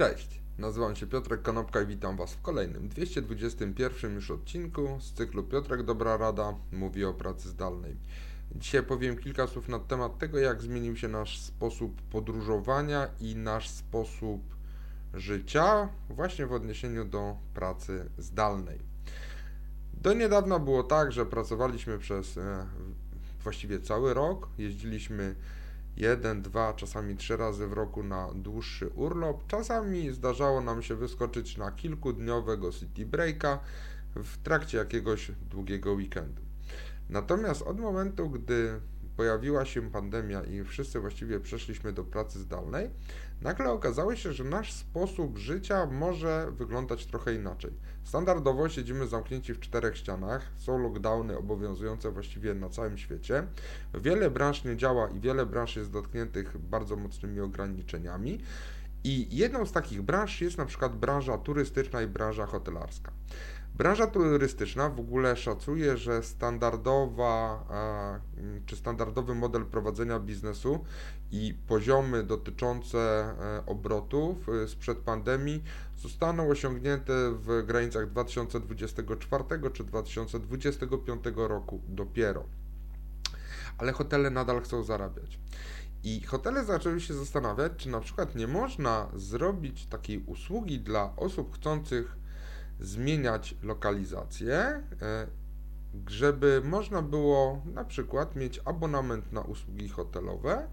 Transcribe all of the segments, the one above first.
Cześć, nazywam się Piotrek Konopka i witam Was w kolejnym 221 już odcinku z cyklu Piotrek Dobra Rada mówi o pracy zdalnej. Dzisiaj powiem kilka słów na temat tego, jak zmienił się nasz sposób podróżowania i nasz sposób życia właśnie w odniesieniu do pracy zdalnej. Do niedawna było tak, że pracowaliśmy przez e, właściwie cały rok, jeździliśmy jeden, dwa, czasami trzy razy w roku na dłuższy urlop. Czasami zdarzało nam się wyskoczyć na kilkudniowego city breaka w trakcie jakiegoś długiego weekendu. Natomiast od momentu, gdy pojawiła się pandemia i wszyscy właściwie przeszliśmy do pracy zdalnej, nagle okazało się, że nasz sposób życia może wyglądać trochę inaczej. Standardowo siedzimy zamknięci w czterech ścianach, są lockdowny obowiązujące właściwie na całym świecie. Wiele branż nie działa i wiele branż jest dotkniętych bardzo mocnymi ograniczeniami. I jedną z takich branż jest na przykład branża turystyczna i branża hotelarska. Branża turystyczna w ogóle szacuje, że standardowa czy standardowy model prowadzenia biznesu i poziomy dotyczące e, obrotów e, sprzed pandemii zostaną osiągnięte w granicach 2024 czy 2025 roku dopiero. Ale hotele nadal chcą zarabiać. I hotele zaczęły się zastanawiać, czy na przykład nie można zrobić takiej usługi dla osób chcących zmieniać lokalizację, e, żeby można było na przykład mieć abonament na usługi hotelowe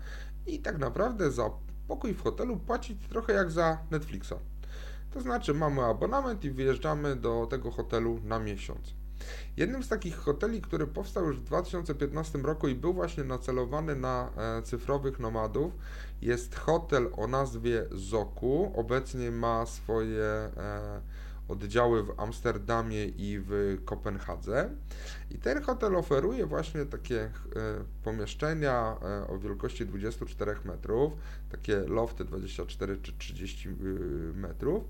i tak naprawdę za pokój w hotelu płacić trochę jak za Netflixa. To znaczy mamy abonament i wyjeżdżamy do tego hotelu na miesiąc. Jednym z takich hoteli, który powstał już w 2015 roku i był właśnie nacelowany na e, cyfrowych nomadów, jest hotel o nazwie Zoku. Obecnie ma swoje e, oddziały w Amsterdamie i w Kopenhadze. I ten hotel oferuje właśnie takie e, pomieszczenia o wielkości 24 metrów, takie lofty 24 czy 30 e, metrów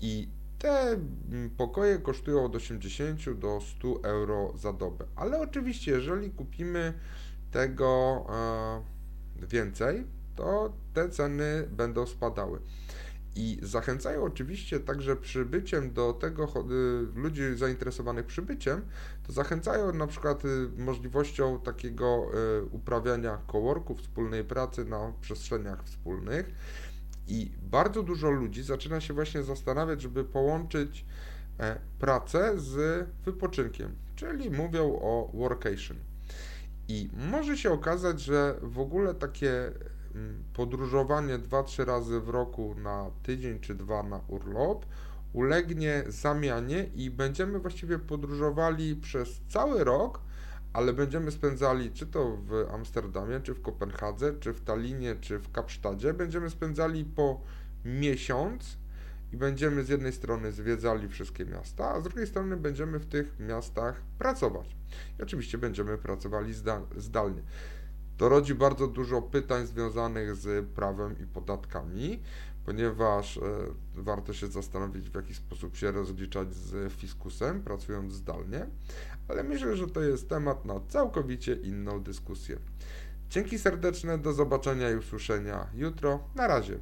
i te pokoje kosztują od 80 do 100 euro za dobę. Ale oczywiście, jeżeli kupimy tego więcej, to te ceny będą spadały. I zachęcają oczywiście także przybyciem do tego, y, ludzi zainteresowanych przybyciem, to zachęcają na przykład y, możliwością takiego y, uprawiania coworku, wspólnej pracy na przestrzeniach wspólnych. I bardzo dużo ludzi zaczyna się właśnie zastanawiać, żeby połączyć e, pracę z wypoczynkiem, czyli mówią o workation. I może się okazać, że w ogóle takie Mm, podróżowanie 2-3 razy w roku na tydzień czy dwa na urlop ulegnie zamianie i będziemy właściwie podróżowali przez cały rok, ale będziemy spędzali czy to w Amsterdamie, czy w Kopenhadze, czy w Tallinie, czy w Kapsztadzie, będziemy spędzali po miesiąc i będziemy z jednej strony zwiedzali wszystkie miasta, a z drugiej strony będziemy w tych miastach pracować. I oczywiście będziemy pracowali zdalnie. To rodzi bardzo dużo pytań związanych z prawem i podatkami, ponieważ e, warto się zastanowić, w jaki sposób się rozliczać z fiskusem, pracując zdalnie, ale myślę, że to jest temat na całkowicie inną dyskusję. Dzięki serdeczne, do zobaczenia i usłyszenia jutro. Na razie.